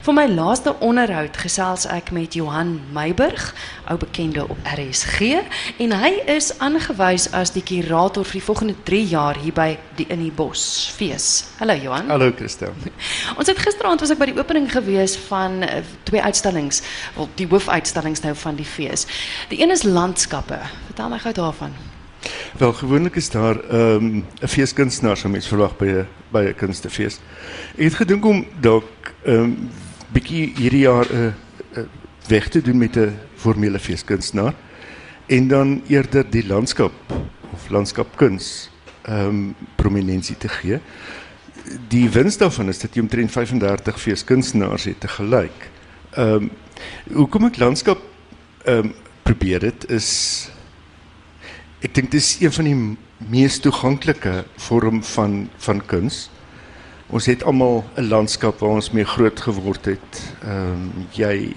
Voor my laaste onderhoud gesels ek met Johan Meiburg, ou bekende op RSG, en hy is aangewys as die kurator vir die volgende 3 jaar hier by die In die Bos fees. Hallo Johan. Hallo Christel. Ons het gisteraand was ek by die opening gewees van uh, twee uitstallings, wel die hoofuitstallings nou van die fees. Die een is landskappe. Vertel my gou daarvan. Wel gewoonlik is daar ehm, um, feeskunstenaar sou mens verwag by 'n by 'n kunstefees. Ek het gedink om ehm um, bietjie hierdie jaar 'n uh, uh, weg te doen met 'n formele feeskunstenaar en dan eerder die landskap of landskapkuns ehm prominensie te gee. Die wins daarvan is dat jy omtrent 35 feeskunstenaars het te gelyk. Ehm um, hoekom ek landskap ehm um, probeer dit is ek dink dit is een van die mees toeganklike vorm van van kuns. Ons het almal 'n landskap waar ons mee groot geword het. Ehm um, jy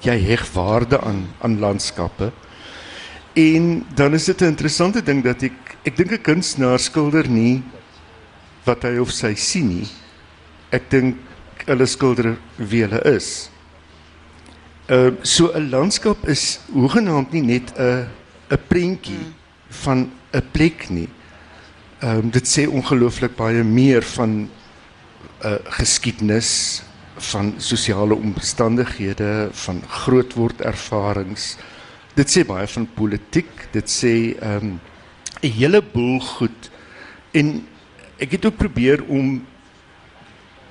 jy heg waarde aan aan landskappe. En dan is dit 'n interessante ding dat ek ek dink 'n kunstenaar skilder nie wat hy of sy sien nie. Ek dink hulle skilder wie hulle is. Ehm uh, so 'n landskap is hoegenaamd nie net 'n 'n prentjie mm. van 'n plek nie. Ehm um, dit sê ongelooflik baie meer van uh, geskiedenis van sosiale omstandighede, van grootword ervarings. Dit sê baie van politiek, dit sê ehm, 'n um, hele boel goed. En ek het ook probeer om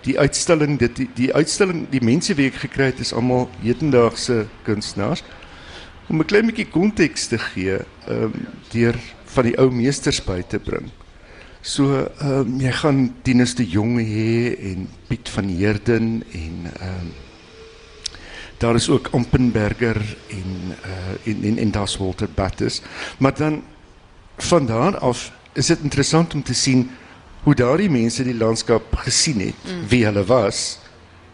die uitstalling dit die, die uitstalling die mense wie ek gekry het is almal hedendaagse kunstenaars om 'n klein bietjie konteks te gee ehm um, deur van die ou meesters by te bring. So ehm um, jy gaan Tinus de Jong hê en Piet van Heerden en ehm um, daar is ook Ampenberger en uh en en, en daar's Walter Battus. Maar dan van daar af is dit interessant om te sien hoe daardie mense die landskap gesien het, mm. wie hulle was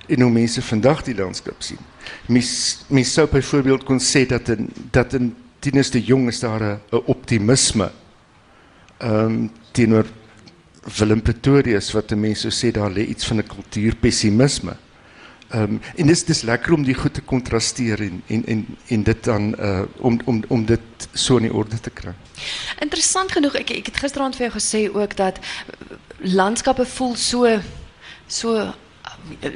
en hoe mense vandag die landskap sien. Mis mis sou byvoorbeeld kon sê dat in dat in Tinus de Jong is daar 'n optimisme um, teenoor Willem Pretorius wat mense sê daar lê iets van 'n kultuurpessimisme. Um, en dis dis lekker om die goed te kontrasteer en en en dit dan uh om om om dit so in orde te kry. Interessant genoeg ek ek het gisteraand vir gesê ook dat landskappe voel so so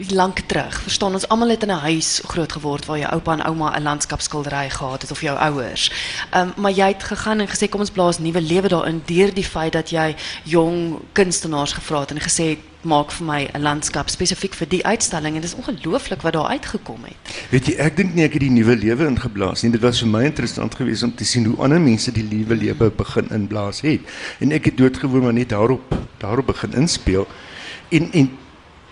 lank terug. Verstaan ons almal het in 'n huis groot geword waar jou oupa en ouma 'n landskapskildery gehad het of jou ouers. Um, maar jy het gegaan en gesê kom ons blaas nuwe lewe daarin deur die feit dat jy jong kunstenaars gevra het en gesê maak vir my 'n landskap spesifiek vir die uitstalling en dit is ongelooflik wat daar uitgekom het. Weet jy, ek dink nie ek het die nuwe lewe ingeblaas nie. Dit was vir my interessant geweest om te sien hoe ander mense die nuwe lewe begin inblaas het. En ek het doodgewoon maar net daarop daarop begin inspel. En en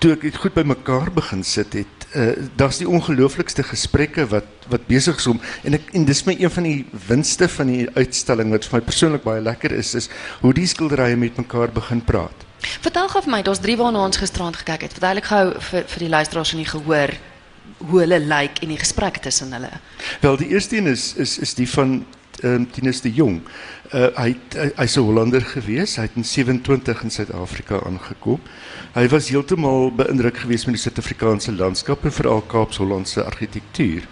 toe ek dit goed bymekaar begin sit het, uh, daar's die ongelooflikste gesprekke wat wat besig is om en ek en dis my een van die winste van die uitstalling wat vir my persoonlik baie lekker is is hoe die skilderye met mekaar begin praat. Vertel gou vir my, daar's drie waarna ons gisterand gekyk het. Vertel ek gou vir vir die luisteraars en die gehoor hoe hulle lyk like en die gesprek tussen hulle. Wel, die eerste een is is is die van um, Tinus de Jong. Uh, hy hy's 'n Hollander gewees. Hy het in 27 in Suid-Afrika aangekom. Hy was heeltemal beïndruk geweest met die Suid-Afrikaanse landskap en veral Kaaps-Hollandse argitektuur.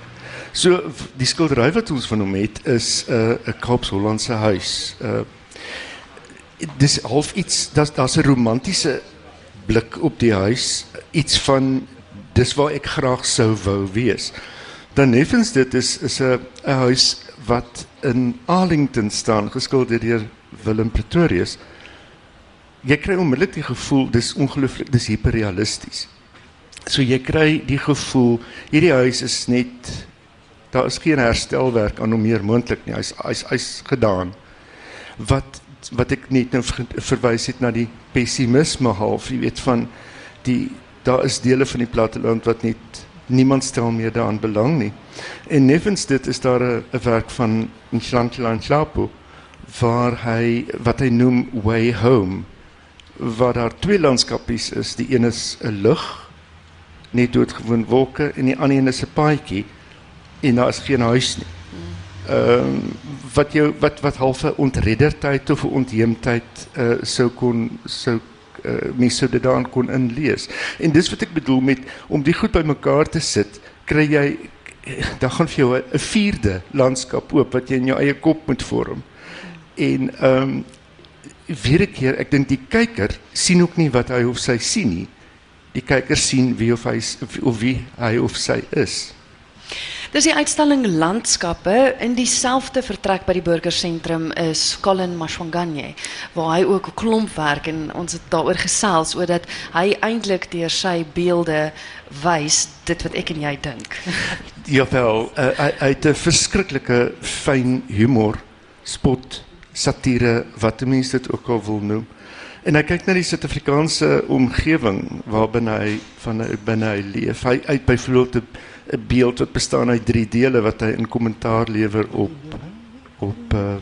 So die skildery wat ons van hom het is 'n uh, 'n Kaaps-Hollandse huis. Uh dis half iets dat daar's 'n romantiese blik op die huis, iets van dis waar ek graag sou wou wees. Dan neffens dit is is 'n huis wat in Arlington staan geskilder deur Willem Pretorius. Jy kry onmiddellik die gevoel dis ongelooflik dis hiperrealisties. So jy kry die gevoel hierdie huis is net daar is geen herstelwerk aan hom meer moontlik nie. Hy's hy's hy's gedaan. Wat wat ek net nou verwys het na die pessimisme half, jy weet van die daar is dele van die platteland wat net niemand stel meer daaraan belang nie. En nevens dit is daar 'n werk van Nhlantla Nhlapo waar hy wat hy noem Way Home waar daar twee landskapies is. Die een is 'n lug, net doodgewoon wolke en die ander een is 'n paadjie en daar is geen huis nie. Ehm wat jou wat wat half 'n ontredderdheid of 'n ontheemdheid uh, sou kon sou Uh, mense sou dit daarin kon inlees. En dis wat ek bedoel met om die goed bymekaar te sit, kry jy dan gaan vir jou 'n vierde landskap oop wat jy in jou eie kop moet vorm. En ehm um, weer 'n keer, ek dink die kyker sien ook nie wat hy of sy sien nie. Die kyker sien wie of hy of wie hy of sy is. Dis die uitstalling landskappe in dieselfde vertrek by die burgersentrum is Colin Mashwanganye waar hy ook 'n klomp werk en ons het gesels oor dat hy eintlik deur sy beelde wys dit wat ek en jy dink. Jawel, uh, hy, hy het 'n verskriklike fyn humor, spot, satire, wat mense dit ook al wil noem. En hy kyk na die Suid-Afrikaanse omgewing waarbinne hy van binne hy leef. Hy uit byvoorbeeld 'n beeld wat bestaan uit drie dele wat hy in kommentaar lewer op op uh,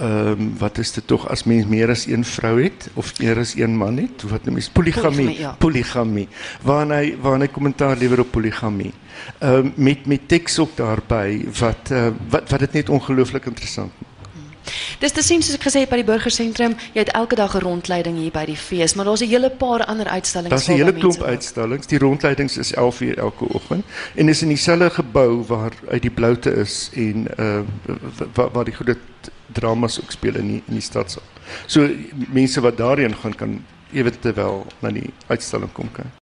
um, wat is dit tog? As mens meer as een vrou het of meer as een man het wat noem is poligamie poligamie, ja. poligamie waar hy kommentaar lewer op poligamie ehm um, met met teks ook daarbey wat uh, wat wat dit net ongelooflik interessant maak Dis te sien soos ek gesê het by die burgersentrum, jy het elke dag 'n rondleiding hier by die fees, maar daar's 'n hele paar ander uitstallings. Daar's 'n hele klomp uitstallings. Die rondleidings is 11 uur elke oggend en is in dieselfde gebou waar uit die bloute is en uh waar, waar die goeie dramas ook speel in die, in die stadsaal. So mense wat daarheen gaan kan ewig terwyl na die uitstalling kom kyk.